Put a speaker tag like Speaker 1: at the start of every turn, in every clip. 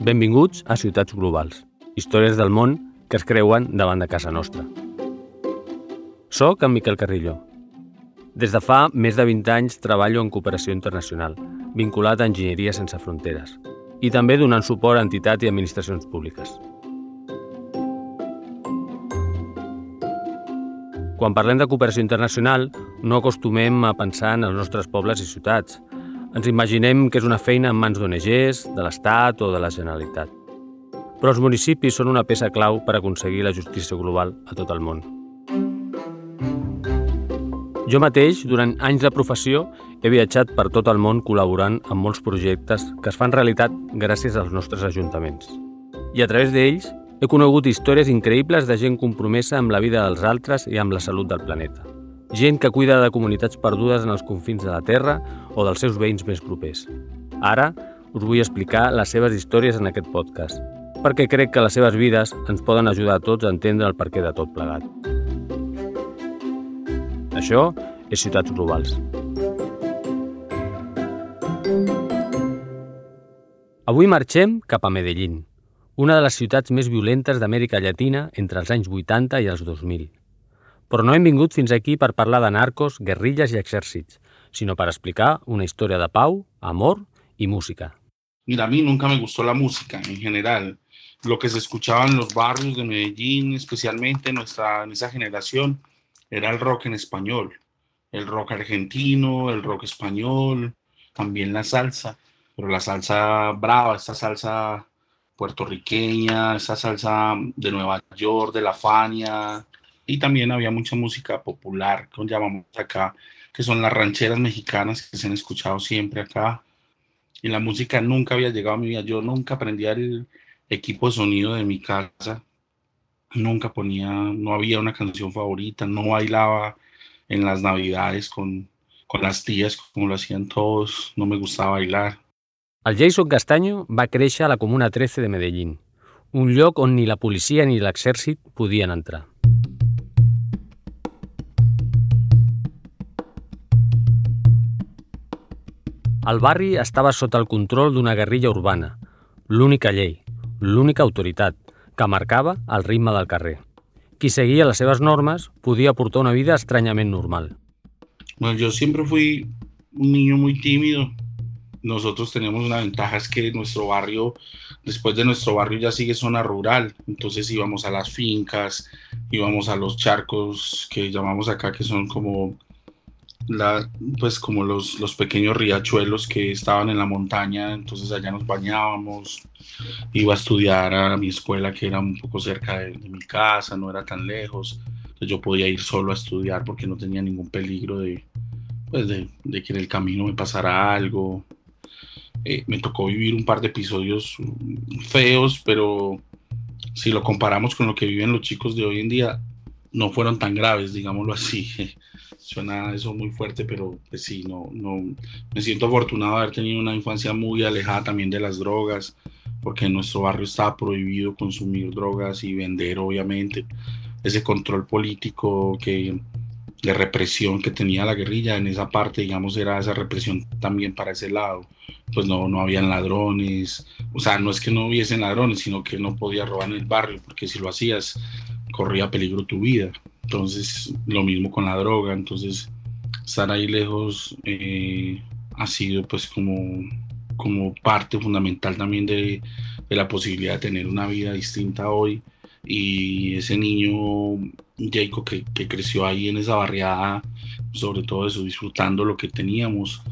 Speaker 1: Benvinguts a Ciutats Globals, històries del món que es creuen davant de casa nostra. Soc en Miquel Carrillo. Des de fa més de 20 anys treballo en cooperació internacional, vinculat a Enginyeria Sense Fronteres, i també donant suport a entitats i administracions públiques. Quan parlem de cooperació internacional, no acostumem a pensar en els nostres pobles i ciutats, ens imaginem que és una feina en mans d'ONGs, de l'Estat o de la Generalitat. Però els municipis són una peça clau per aconseguir la justícia global a tot el món. Jo mateix, durant anys de professió, he viatjat per tot el món col·laborant amb molts projectes que es fan realitat gràcies als nostres ajuntaments. I a través d'ells he conegut històries increïbles de gent compromesa amb la vida dels altres i amb la salut del planeta gent que cuida de comunitats perdudes en els confins de la Terra o dels seus veïns més propers. Ara us vull explicar les seves històries en aquest podcast, perquè crec que les seves vides ens poden ajudar a tots a entendre el perquè de tot plegat. Això és Ciutats Globals. Avui marxem cap a Medellín, una de les ciutats més violentes d'Amèrica Llatina entre els anys 80 i els 2000. Però no hem vingut fins aquí per parlar de narcos, guerrillas i exèrcits, sino para explicar una historia de pau, amor y música.
Speaker 2: Mira, a mí nunca me gustó la música en general. Lo que se escuchaba en los barrios de Medellín, especialmente nuestra, en esa generación, era el rock en español. El rock argentino, el rock español, también la salsa, pero la salsa brava, esta salsa puertorriqueña, esa salsa de Nueva York, de la Fania, y también había mucha música popular, que llamamos acá, que son las rancheras mexicanas que se han escuchado siempre acá. Y la música nunca había llegado a mi vida. Yo nunca aprendía el equipo de sonido de mi casa. Nunca ponía, no había una canción favorita, no bailaba en las navidades con, con las tías como lo hacían todos, no me gustaba bailar.
Speaker 1: El Jason Castaño va créixer a la Comuna 13 de Medellín, un lloc on ni la policia ni l'exèrcit podien entrar. El barri estava sota el control d'una guerrilla urbana, l'única llei, l'única autoritat, que marcava el ritme del carrer. Qui seguia les seves normes podia portar una vida estranyament normal.
Speaker 2: Bueno, yo siempre fui un niño muy tímido. Nosotros tenemos una ventaja, es que nuestro barrio, después de nuestro barrio ya sigue zona rural, entonces íbamos a las fincas, íbamos a los charcos que llamamos acá, que son como la, pues como los, los pequeños riachuelos que estaban en la montaña, entonces allá nos bañábamos, iba a estudiar a mi escuela que era un poco cerca de, mi casa, no era tan lejos, entonces yo podía ir solo a estudiar porque no tenía ningún peligro de, pues de, de que en el camino me pasara algo. Eh, me tocó vivir un par de episodios feos, pero si lo comparamos con lo que viven los chicos de hoy en día, no fueron tan graves, digámoslo así. Suena eso muy fuerte, pero pues sí, no, no, me siento afortunado de haber tenido una infancia muy alejada también de las drogas, porque en nuestro barrio estaba prohibido consumir drogas y vender, obviamente. Ese control político que, de represión que tenía la guerrilla en esa parte, digamos, era esa represión también para ese lado. Pues no, no habían ladrones, o sea, no es que no hubiesen ladrones, sino que no podía robar en el barrio, porque si lo hacías, corría peligro tu vida. Entonces, lo mismo con la droga. Entonces, estar ahí lejos eh, ha sido pues como, como parte fundamental también de, de, la posibilidad de tener una vida distinta hoy. Y ese niño, Jacob, que, creció ahí en esa barriada, sobre todo eso, disfrutando lo que teníamos.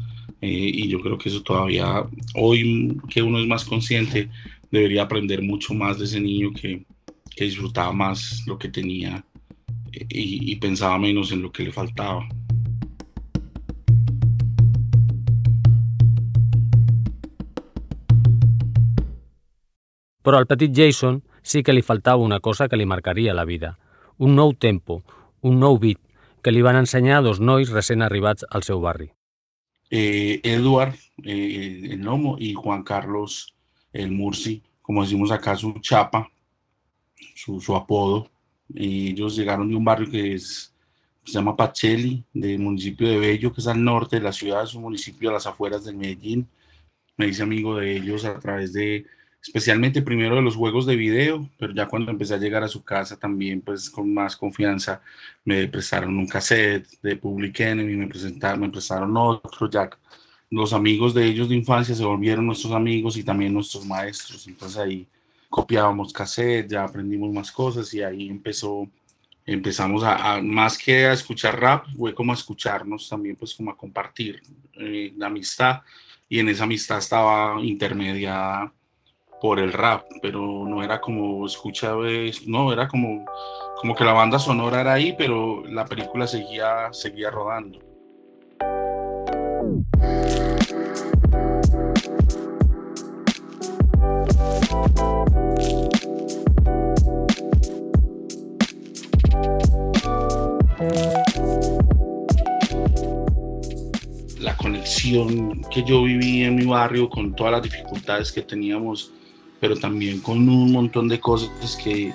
Speaker 2: Eh, y yo creo que eso todavía, hoy que uno es más consciente, debería aprender mucho más de ese niño que, que disfrutaba más lo que tenía y, y pensaba menos en lo que le faltaba.
Speaker 1: Però al petit Jason sí que li faltava una cosa que li marcaria la vida, un nou tempo, un nou beat, que li van ensenyar dos nois recent arribats al seu barri.
Speaker 2: Eh, Eduard, eh, el Nomo, y Juan Carlos, el Murci, como decimos acá, su chapa, su, apodo. Ellos llegaron de un barrio que es, se llama Pacheli, del municipio de Bello, que es al norte de la ciudad, es un municipio a las afueras de Medellín. Me hice amigo de ellos a través de especialmente primero de los juegos de video, pero ya cuando empecé a llegar a su casa también, pues con más confianza, me prestaron un cassette de Public Enemy, me, presentaron, me prestaron otro, ya los amigos de ellos de infancia se volvieron nuestros amigos y también nuestros maestros, entonces ahí copiábamos cassette, ya aprendimos más cosas y ahí empezó, empezamos a, más que a escuchar rap, fue como a escucharnos también, pues como a compartir eh, la amistad y en esa amistad estaba intermediada por el rap, pero no era como escucha, no, era como, como que la banda sonora era ahí, pero la película seguía, seguía rodando. La conexión que yo viví en mi barrio con todas las dificultades que teníamos pero también con un montón de cosas que,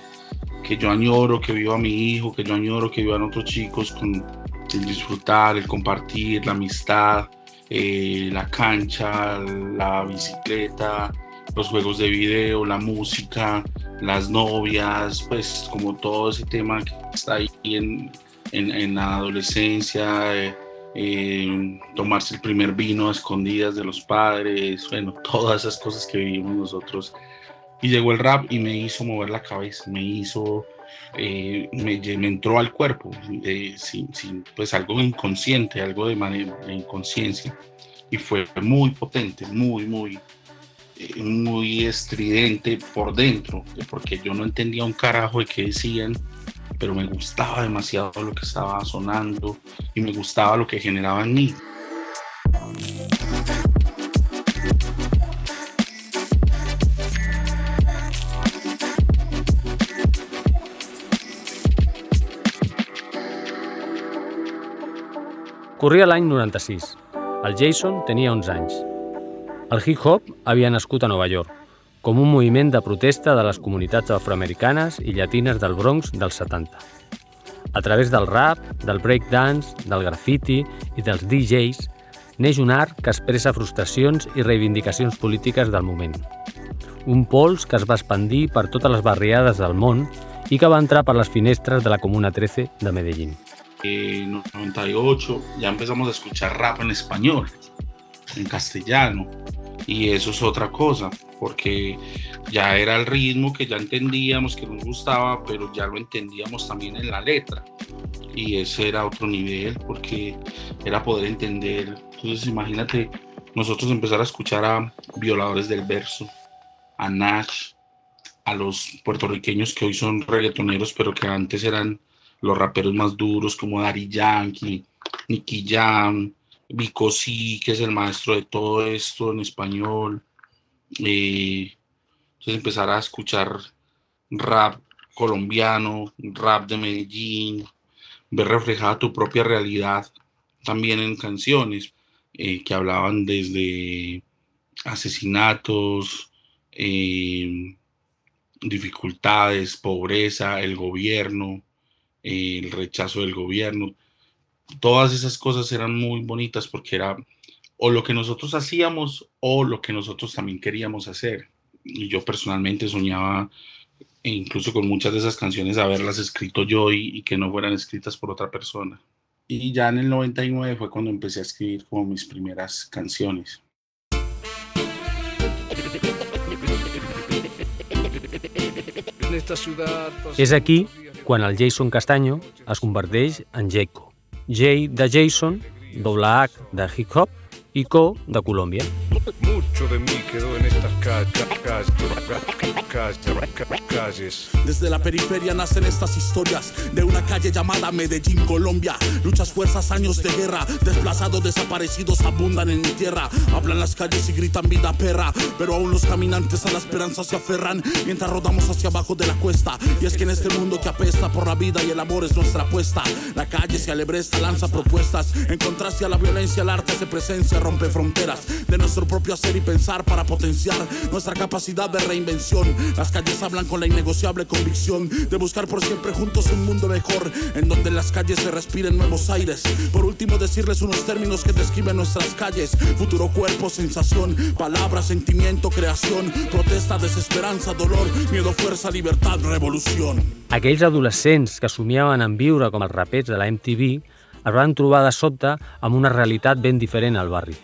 Speaker 2: que yo añoro, que viva mi hijo, que yo añoro, que vivan otros chicos, con el disfrutar, el compartir, la amistad, eh, la cancha, la bicicleta, los juegos de video, la música, las novias, pues como todo ese tema que está ahí en, en, en la adolescencia, eh, eh, tomarse el primer vino a escondidas de los padres, bueno, todas esas cosas que vivimos nosotros y llegó el rap y me hizo mover la cabeza, me hizo, eh, me, entró al cuerpo, eh, sin, pues algo inconsciente, algo de manera de inconsciencia. Y fue muy potente, muy, muy, eh, muy estridente por dentro, porque yo no entendía un carajo de qué decían, pero me gustaba demasiado lo que estaba sonando y me gustaba lo que generaba en mí.
Speaker 1: Corria l'any 96. El Jason tenia 11 anys. El hip-hop havia nascut a Nova York, com un moviment de protesta de les comunitats afroamericanes i llatines del Bronx dels 70. A través del rap, del breakdance, del graffiti i dels DJs, neix un art que expressa frustracions i reivindicacions polítiques del moment. Un pols que es va expandir per totes les barriades del món i que va entrar per les finestres de la Comuna 13 de Medellín.
Speaker 2: En 98 ya empezamos a escuchar rap en español, en castellano, y eso es otra cosa, porque ya era el ritmo que ya entendíamos, que nos gustaba, pero ya lo entendíamos también en la letra, y ese era otro nivel, porque era poder entender. Entonces imagínate nosotros empezar a escuchar a violadores del verso, a Nash, a los puertorriqueños que hoy son reggaetoneros, pero que antes eran los raperos más duros como Daddy Yankee, Nicky Jam, Vico C, que es el maestro de todo esto en español. Eh, entonces empezar a escuchar rap colombiano, rap de Medellín, ver reflejada tu propia realidad también en canciones eh, que hablaban desde asesinatos, eh, dificultades, pobreza, el gobierno, el rechazo del gobierno. Todas esas cosas eran muy bonitas porque era o lo que nosotros hacíamos o lo que nosotros también queríamos hacer. Y yo personalmente soñaba, e incluso con muchas de esas canciones, haberlas escrito yo y, que no fueran escritas por otra persona. Y ya en el 99 fue cuando empecé a escribir como mis primeras canciones.
Speaker 1: Es aquí quan el Jason Castaño es converteix en Jaco. J de Jason, doble H de hip hop i Co de Colòmbia. Mucho de mí quedó en estas
Speaker 3: calles. Desde la periferia nacen estas historias de una calle llamada Medellín, Colombia. Luchas, fuerzas, años de guerra. Desplazados, desaparecidos abundan en mi tierra. Hablan las calles y gritan vida perra. Pero aún los caminantes a la esperanza se aferran mientras rodamos hacia abajo de la cuesta. Y es que en este mundo que apesta por la vida y el amor es nuestra apuesta. La calle se alebresta, lanza propuestas. En contraste a la violencia, el arte hace presencia, rompe fronteras. De nuestro propio hacer y pensar para potenciar nuestra capacidad de reinvención. Las calles hablan con la innegociable convicción de buscar por siempre juntos un mundo mejor, en donde las calles se respiren nuevos aires. Por último, decirles unos términos que describen nuestras calles: futuro, cuerpo, sensación, palabra, sentimiento, creación, protesta, desesperanza, dolor, miedo, fuerza, libertad, revolución.
Speaker 1: Aquells adolescents que somiaven en viure com els rapets de la MTV es van trobar de sobte amb una realitat ben diferent al barri.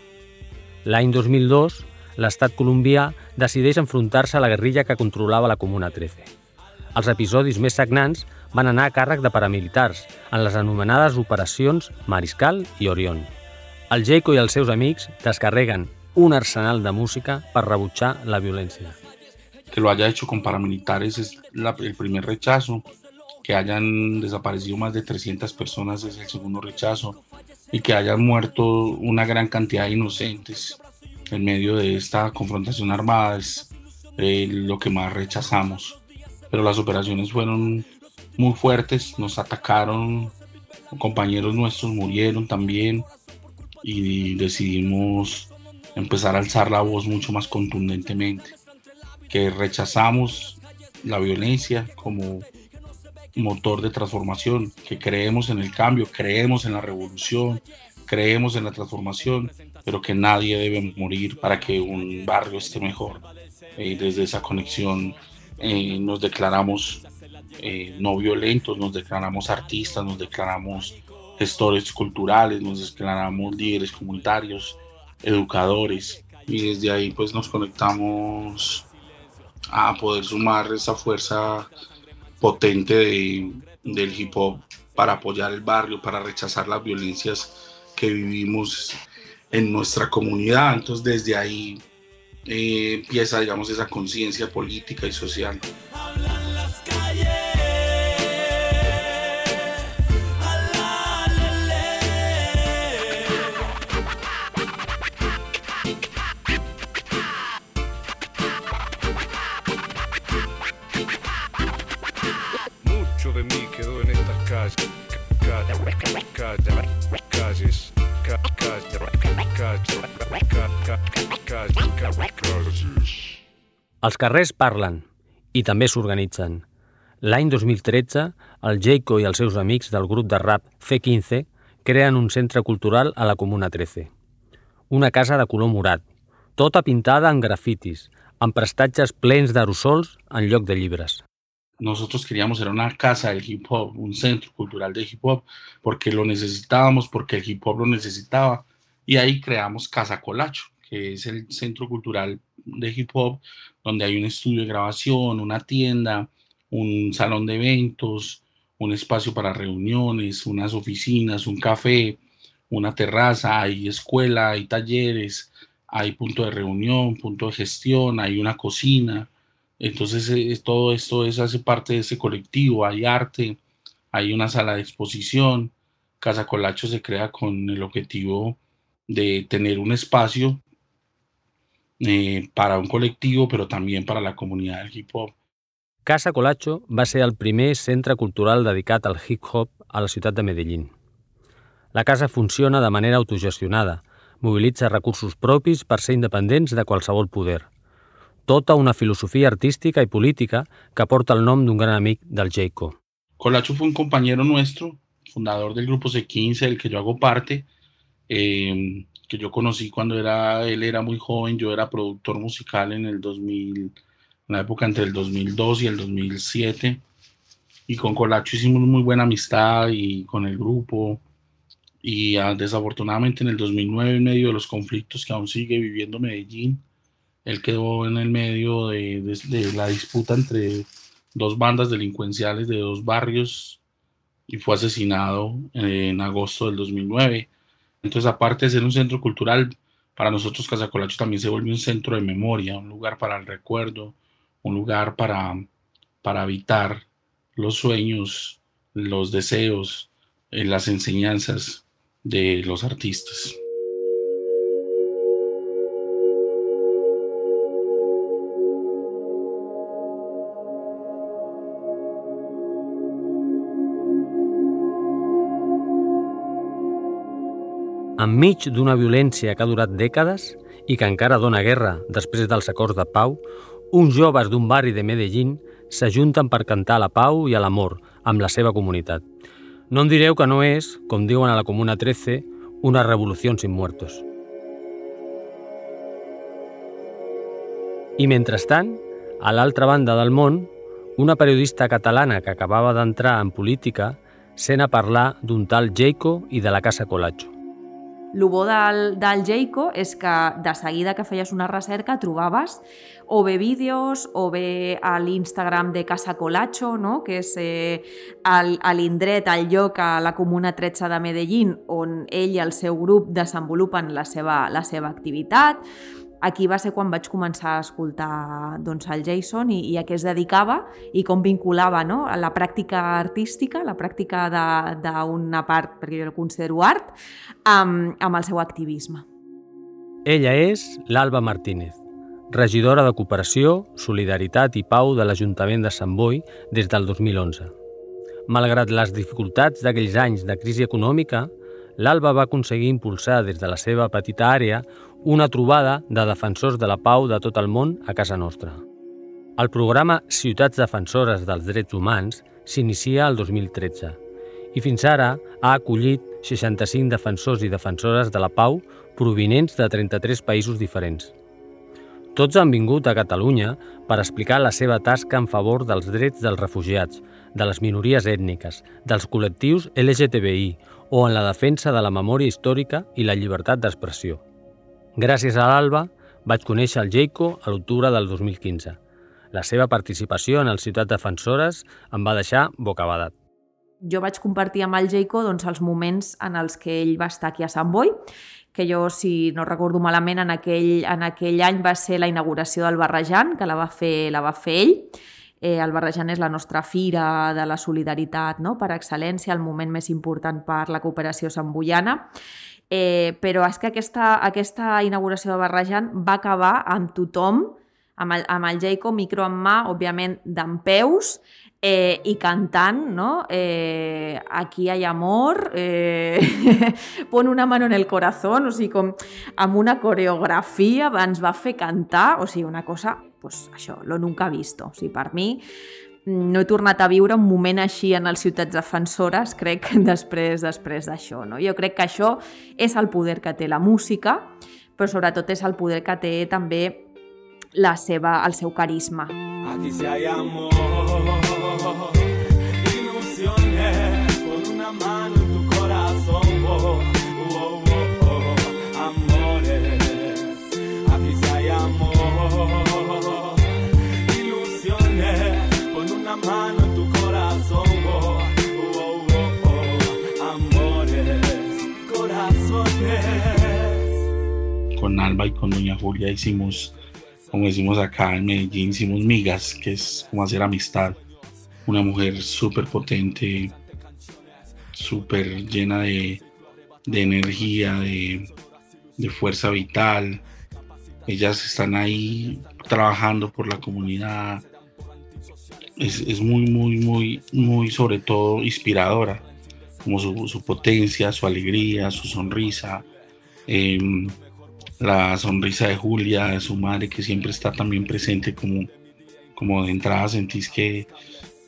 Speaker 1: L'any 2002, l'estat colombià decideix enfrontar-se a la guerrilla que controlava la Comuna 13. Els episodis més sagnants van anar a càrrec de paramilitars en les anomenades operacions Mariscal i Orión. El Jayco i els seus amics descarreguen un arsenal de música per rebutjar la violència.
Speaker 2: Que lo haya hecho con paramilitares es la, el primer rechazo. Que hayan desaparecido más de 300 personas es el segundo rechazo. Y que hayan muerto una gran cantidad de inocentes en medio de esta confrontación armada es eh, lo que más rechazamos. Pero las operaciones fueron muy fuertes, nos atacaron, compañeros nuestros murieron también y decidimos empezar a alzar la voz mucho más contundentemente, que rechazamos la violencia como motor de transformación, que creemos en el cambio, creemos en la revolución, creemos en la transformación, pero que nadie debe morir para que un barrio esté mejor. Y desde esa conexión eh, nos declaramos eh, no violentos, nos declaramos artistas, nos declaramos gestores culturales, nos declaramos líderes comunitarios, educadores y desde ahí pues nos conectamos a poder sumar esa fuerza potente de, del hip hop para apoyar el barrio, para rechazar las violencias que vivimos en nuestra comunidad. Entonces desde ahí eh, empieza, digamos, esa conciencia política y social.
Speaker 1: Els carrers parlen i també s'organitzen. L'any 2013, el Jayco i els seus amics del grup de rap C15 creen un centre cultural a la Comuna 13. Una casa de color morat, tota pintada en grafitis, amb prestatges plens d'aerosols en lloc de llibres.
Speaker 2: Nosotros queríamos era una casa del hip hop, un centro cultural de hip hop, porque lo necesitábamos, porque el hip hop lo necesitaba, y ahí creamos Casa Colacho, que es el centro cultural de hip hop, donde hay un estudio de grabación, una tienda, un salón de eventos, un espacio para reuniones, unas oficinas, un café, una terraza, hay escuela, hay talleres, hay punto de reunión, punto de gestión, hay una cocina. Entonces eh, todo esto es, hace parte de ese colectivo, hay arte, hay una sala de exposición. Casa Colacho se crea con el objetivo de tener un espacio eh, para un colectivo, però també per a la comunitat del hip-hop.
Speaker 1: Casa Colacho va ser el primer centre cultural dedicat al hip-hop a la ciutat de Medellín. La casa funciona de manera autogestionada, mobilitza recursos propis per ser independents de qualsevol poder. Tota una filosofia artística i política que porta el nom d'un gran amic del Jayco.
Speaker 2: Colacho fue un compañero nuestro, fundador del grupo C15, del que yo hago parte, eh, que yo conocí cuando era, él era muy joven, yo era productor musical en el 2000, en la época entre el 2002 y el 2007, y con Colacho hicimos muy buena amistad y con el grupo, y ah, desafortunadamente en el 2009, en medio de los conflictos que aún sigue viviendo Medellín, él quedó en el medio de, de la disputa entre dos bandas delincuenciales de dos barrios y fue asesinado en agosto del 2009 entonces, aparte de ser un centro cultural, para nosotros Casacolacho también se vuelve un centro de memoria, un lugar para el recuerdo, un lugar para, para habitar los sueños, los deseos, eh, las enseñanzas de los artistas.
Speaker 1: Enmig d'una violència que ha durat dècades i que encara dona guerra després dels acords de pau, uns joves d'un barri de Medellín s'ajunten per cantar la pau i l'amor amb la seva comunitat. No em direu que no és, com diuen a la Comuna 13, una revolució sin muertos. I mentrestant, a l'altra banda del món, una periodista catalana que acabava d'entrar en política sent a parlar d'un tal Jayco i de la Casa Colacho.
Speaker 4: El bo del, del Jayco és que de seguida que feies una recerca trobaves o bé vídeos o bé a l'Instagram de Casa Colacho, no? que és eh, l'indret, el lloc a la Comuna 13 de Medellín on ell i el seu grup desenvolupen la seva, la seva activitat, aquí va ser quan vaig començar a escoltar doncs, el Jason i, i a què es dedicava i com vinculava no? la pràctica artística, la pràctica d'una part, perquè jo el considero art, amb, amb el seu activisme.
Speaker 1: Ella és l'Alba Martínez, regidora de Cooperació, Solidaritat i Pau de l'Ajuntament de Sant Boi des del 2011. Malgrat les dificultats d'aquells anys de crisi econòmica, l'Alba va aconseguir impulsar des de la seva petita àrea una trobada de defensors de la pau de tot el món a casa nostra. El programa Ciutats Defensores dels Drets Humans s'inicia el 2013 i fins ara ha acollit 65 defensors i defensores de la pau provinents de 33 països diferents. Tots han vingut a Catalunya per explicar la seva tasca en favor dels drets dels refugiats, de les minories ètniques, dels col·lectius LGTBI o en la defensa de la memòria històrica i la llibertat d'expressió. Gràcies a l'Alba, vaig conèixer el Jeico a l'octubre del 2015. La seva participació en el Ciutat Defensores em va deixar bocabadat.
Speaker 4: Jo vaig compartir amb el Jeico doncs, els moments en els que ell va estar aquí a Sant Boi, que jo, si no recordo malament, en aquell, en aquell any va ser la inauguració del Barrejant, que la va fer, la va fer ell, Eh, el Barrejant és la nostra fira de la solidaritat no? per excel·lència, el moment més important per la cooperació samboiana. Eh, però és que aquesta, aquesta inauguració de Barrejant va acabar amb tothom, amb el, amb el Jaico, micro en mà, òbviament d'en peus, eh, i cantant, no? Eh, aquí hay amor, eh, pon una mano en el corazón, o sigui, com amb una coreografia ens va fer cantar, o sigui, una cosa pues, això, lo nunca visto. O sigui, per mi no he tornat a viure un moment així en les ciutats defensores, crec, després després d'això. No? Jo crec que això és el poder que té la música, però sobretot és el poder que té també la seva, el seu carisma. Aquí si hay amor, con
Speaker 2: Doña Julia hicimos, como decimos acá en Medellín, hicimos migas, que es como hacer amistad. Una mujer súper potente, súper llena de, energía, de, fuerza vital. Ellas están ahí trabajando por la comunidad. Es, muy, muy, muy, muy, sobre todo inspiradora, como su, potencia, su alegría, su sonrisa. Em, la sonrisa de Julia, de su madre, que siempre está también presente, como, como de entrada sentís que,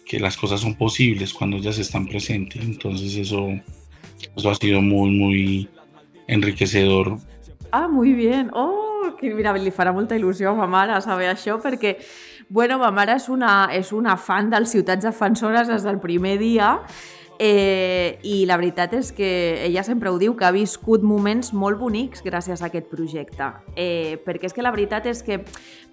Speaker 2: que las cosas son posibles cuando ellas están presentes. Entonces eso, eso ha sido muy, muy enriquecedor.
Speaker 4: Ah, muy bien. Oh, que mira, li farà molta il·lusió a ma mare saber això, perquè bueno, ma mare és una, és una fan dels Ciutats Defensores des del primer dia Eh, I la veritat és que ella sempre ho diu, que ha viscut moments molt bonics gràcies a aquest projecte. Eh, perquè és que la veritat és que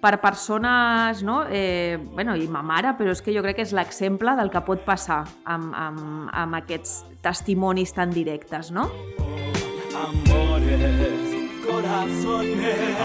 Speaker 4: per persones, no? eh, bueno, i ma mare, però és que jo crec que és l'exemple del que pot passar amb, amb, amb aquests testimonis tan directes, no? Amores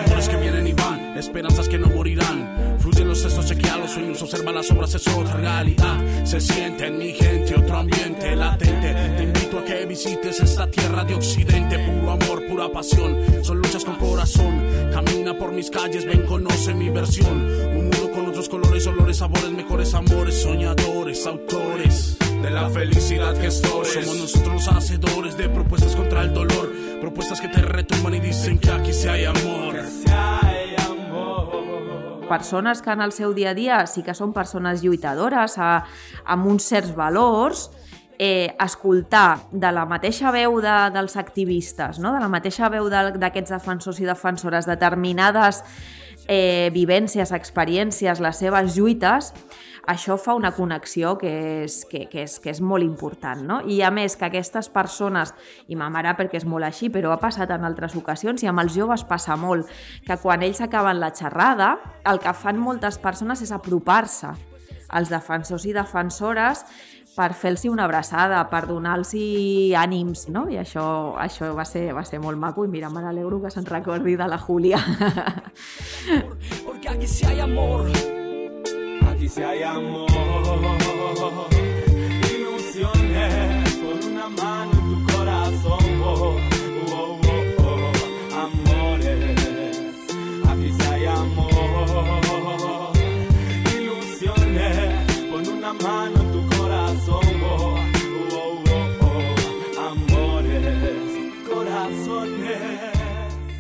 Speaker 3: Amores que vienen y van, esperanzas que no morirán. Fluyen los cestos, chequea los sueños, observa las obras, es otra realidad. Se siente en mi gente otro ambiente latente. Te invito a que visites esta tierra de occidente. Puro amor, pura pasión. Son luchas con corazón. Camina por mis calles, ven, conoce mi versión. Un mundo con otros colores, olores, sabores, mejores amores, soñadores, autores de la felicidad gestores. Somos nosotros los hacedores de propuestas contra el dolor, propuestas que te retumban y dicen que aquí se hay amor.
Speaker 4: Persones que en el seu dia a dia sí que són persones lluitadores, a, amb uns certs valors, eh, escoltar de la mateixa veu de, dels activistes, no? de la mateixa veu d'aquests de, defensors i defensores, determinades eh, vivències, experiències, les seves lluites, això fa una connexió que és, que, que és, que és molt important. No? I a més que aquestes persones, i ma mare perquè és molt així, però ha passat en altres ocasions i amb els joves passa molt, que quan ells acaben la xerrada, el que fan moltes persones és apropar-se als defensors i defensores per fer-los una abraçada, per donar-los ànims, no? I això, això va, ser, va ser molt maco i mira, me n'alegro que se'n recordi de la Júlia. Porque aquí si hay amor, si hay amor, ilusiones por una mano en tu corazón, oh, oh, oh, oh, amores, si hay amor, ilusiones por una mano en tu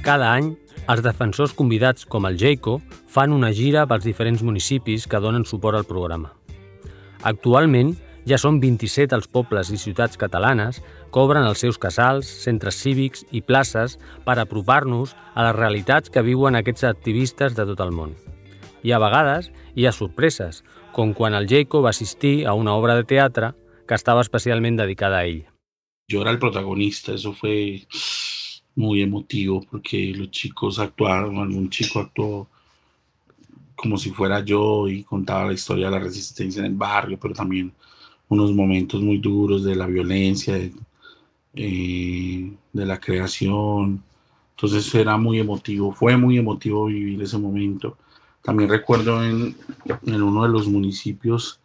Speaker 4: Cada any, els defensors convidats com el Jeico fan una gira pels diferents municipis que donen suport al programa. Actualment, ja són 27 els pobles i ciutats catalanes que obren els seus casals, centres cívics i places per apropar-nos a les realitats que viuen aquests activistes de tot el món. I a vegades hi ha sorpreses, com quan el Jeico va assistir a una obra de teatre que estava especialment dedicada a ell.
Speaker 2: Jo era el protagonista, eso fue muy emotivo porque los chicos actuaron, algún chico actuó como si fuera yo y contaba la historia de la resistencia en el barrio, pero también unos momentos muy duros de la violencia, de, eh, la creación. Entonces era muy emotivo, fue muy emotivo vivir ese momento. También recuerdo en, en uno de los municipios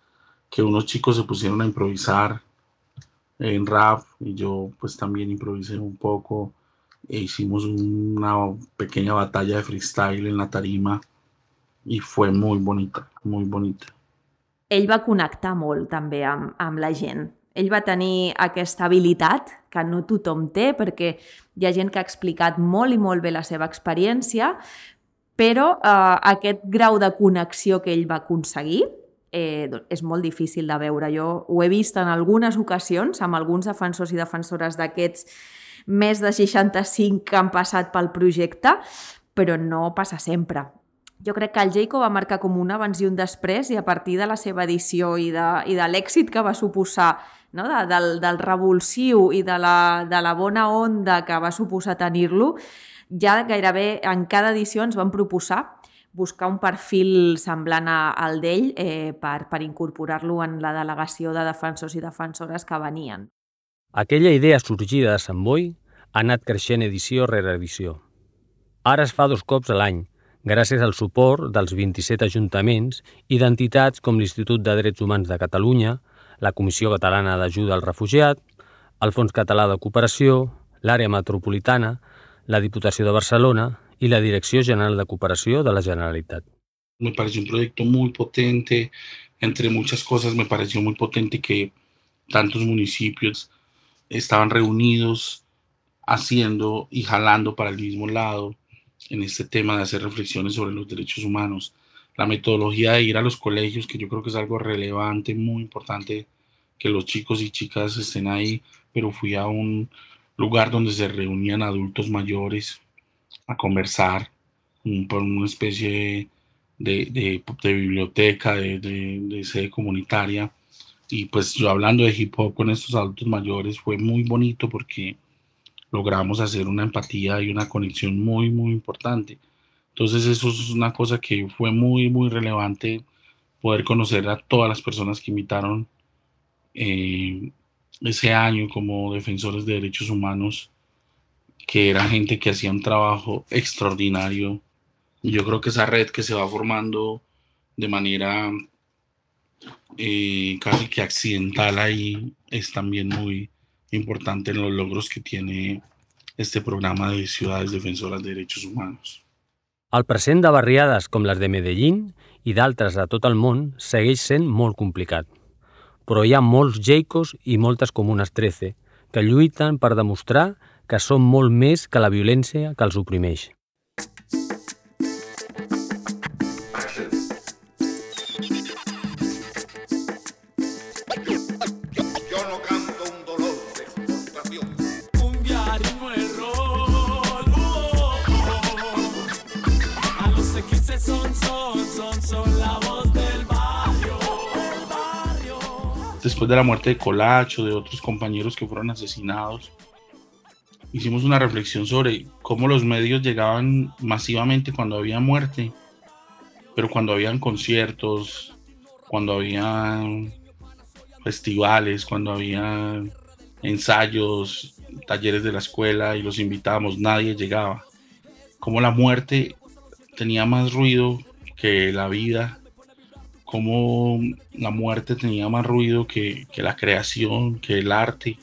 Speaker 2: que unos chicos se pusieron a improvisar en rap y yo pues también improvisé un poco e hicimos una pequeña batalla de freestyle en la tarima i fue muy bonita, muy bonita.
Speaker 4: Ell va connectar molt també amb, amb la gent. Ell va tenir aquesta habilitat que no tothom té perquè hi ha gent que ha explicat molt i molt bé la seva experiència, però eh, aquest grau de connexió que ell va aconseguir eh, és molt difícil de veure. Jo ho he vist en algunes ocasions amb alguns defensors i defensores d'aquests més de 65 que han passat pel projecte, però no passa sempre. Jo crec que el Jayco va marcar com un abans i un després i a partir de la seva edició i de, i de l'èxit que va suposar no? de, del, del revulsiu i de la, de la bona onda que va suposar tenir-lo, ja gairebé en cada edició ens van proposar buscar un perfil semblant al d'ell eh, per, per incorporar-lo en la delegació de defensors i defensores que venien.
Speaker 1: Aquella idea sorgida de Sant Boi ha anat creixent edició rere edició. Ara es fa dos cops a l'any, gràcies al suport dels 27 ajuntaments i d'entitats com l'Institut de Drets Humans de Catalunya, la Comissió Catalana d'Ajuda al Refugiat, el Fons Català de Cooperació, l'Àrea Metropolitana, la Diputació de Barcelona y la Dirección General de Cooperación de la Generalitat.
Speaker 2: Me pareció un proyecto muy potente, entre muchas cosas me pareció muy potente que tantos municipios estaban reunidos haciendo y jalando para el mismo lado en este tema de hacer reflexiones sobre los derechos humanos. La metodología de ir a los colegios, que yo creo que es algo relevante, muy importante que los chicos y chicas estén ahí, pero fui a un lugar donde se reunían adultos mayores a conversar por una especie de, de, biblioteca, de, de, sede comunitaria, y pues yo hablando de hip hop con estos adultos mayores fue muy bonito porque logramos hacer una empatía y una conexión muy, muy importante. Entonces eso es una cosa que fue muy, muy relevante poder conocer a todas las personas que invitaron eh, ese año como defensores de derechos humanos, que era gente que hacía un trabajo extraordinario. Yo creo que esa red que se va formando de manera eh, casi que accidental ahí es también muy importante en los logros que tiene este programa de ciudades defensoras de derechos humanos.
Speaker 1: El present de barriades com les de Medellín i d'altres de tot el món segueix sent molt complicat. Però hi ha molts Jeicos i moltes comunes 13 que lluiten per demostrar que són molt més que la violència que els oprimeix.
Speaker 2: Después de la muerte de Colacho, de otros compañeros que fueron asesinados, hicimos una reflexión sobre cómo los medios llegaban masivamente cuando había muerte, pero cuando habían conciertos, cuando había festivales, cuando había ensayos, talleres de la escuela y los invitábamos, nadie llegaba. Como la muerte tenía más ruido que la vida, como la muerte tenía más ruido que, la creación, que el arte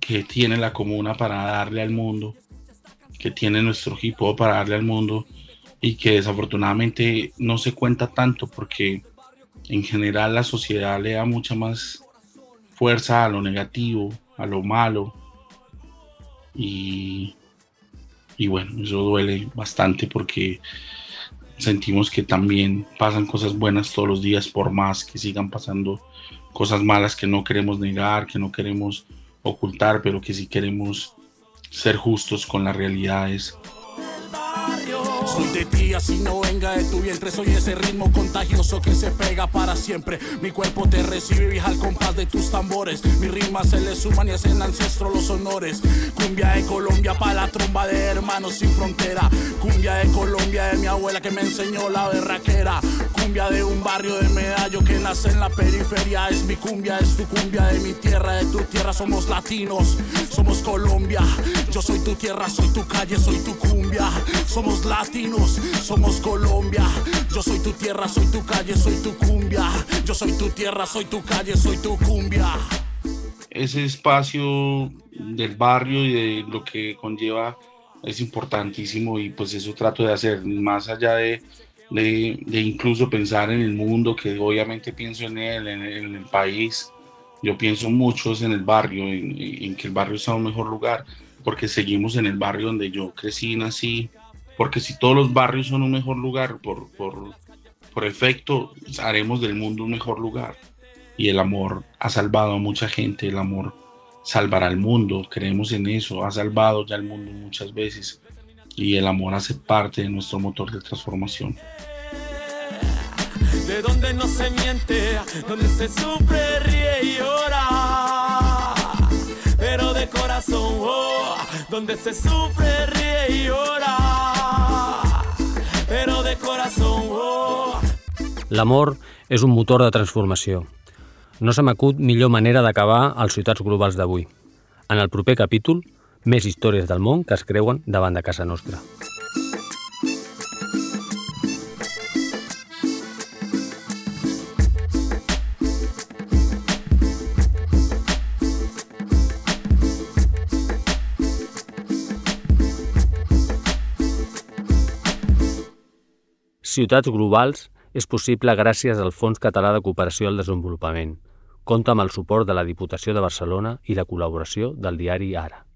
Speaker 2: que tiene la comuna para darle al mundo, que tiene nuestro equipo para darle al mundo y que desafortunadamente no se cuenta tanto porque en general la sociedad le da mucha más fuerza a lo negativo, a lo malo y, y bueno, eso duele bastante porque sentimos que también pasan cosas buenas todos los días por más que sigan pasando cosas malas que no queremos negar, que no queremos ocultar, pero que sí queremos ser justos con las realidades.
Speaker 3: Soy de ti, así no venga de tu vientre. Soy ese ritmo contagioso que se pega para siempre. Mi cuerpo te recibe y al compás de tus tambores. Mis rimas se le suman y hacen ancestro los honores. Cumbia de Colombia para la tromba de hermanos sin frontera. Cumbia de Colombia de mi abuela que me enseñó la berraquera. Cumbia de un barrio de medallo que nace en la periferia. Es mi cumbia, es tu cumbia de mi tierra, de tu tierra. Somos latinos, somos Colombia. Yo soy tu tierra, soy tu calle, soy tu cumbia. Somos latinos, somos Colombia. Yo soy tu tierra, soy tu calle, soy tu cumbia. Yo soy tu tierra, soy tu calle, soy tu cumbia.
Speaker 2: Ese espacio del barrio y de lo que conlleva es importantísimo y pues eso trato de hacer más allá de, de, de incluso pensar en el mundo, que obviamente pienso en él, en, el país. Yo pienso mucho en el barrio, en, en que el barrio sea un mejor lugar, porque seguimos en el barrio donde yo crecí y nací, porque si todos los barrios son un mejor lugar, por, por, por efecto, haremos del mundo un mejor lugar. Y el amor ha salvado a mucha gente, el amor salvará al mundo, creemos en eso, ha salvado ya al mundo muchas veces. Y el amor hace parte de nuestro motor de transformación.
Speaker 3: De donde no se miente, donde se sufre, ríe y llora. Pero de corazón, oh, donde se sufre, ríe y llora. Però de corazón, oh.
Speaker 1: L'amor és un motor de transformació. No se m'acut millor manera d'acabar als ciutats globals d'avui. En el proper capítol, més històries del món que es creuen davant de casa nostra. Ciutats Globals és possible gràcies al Fons Català de Cooperació al Desenvolupament. Compta amb el suport de la Diputació de Barcelona i la col·laboració del diari Ara.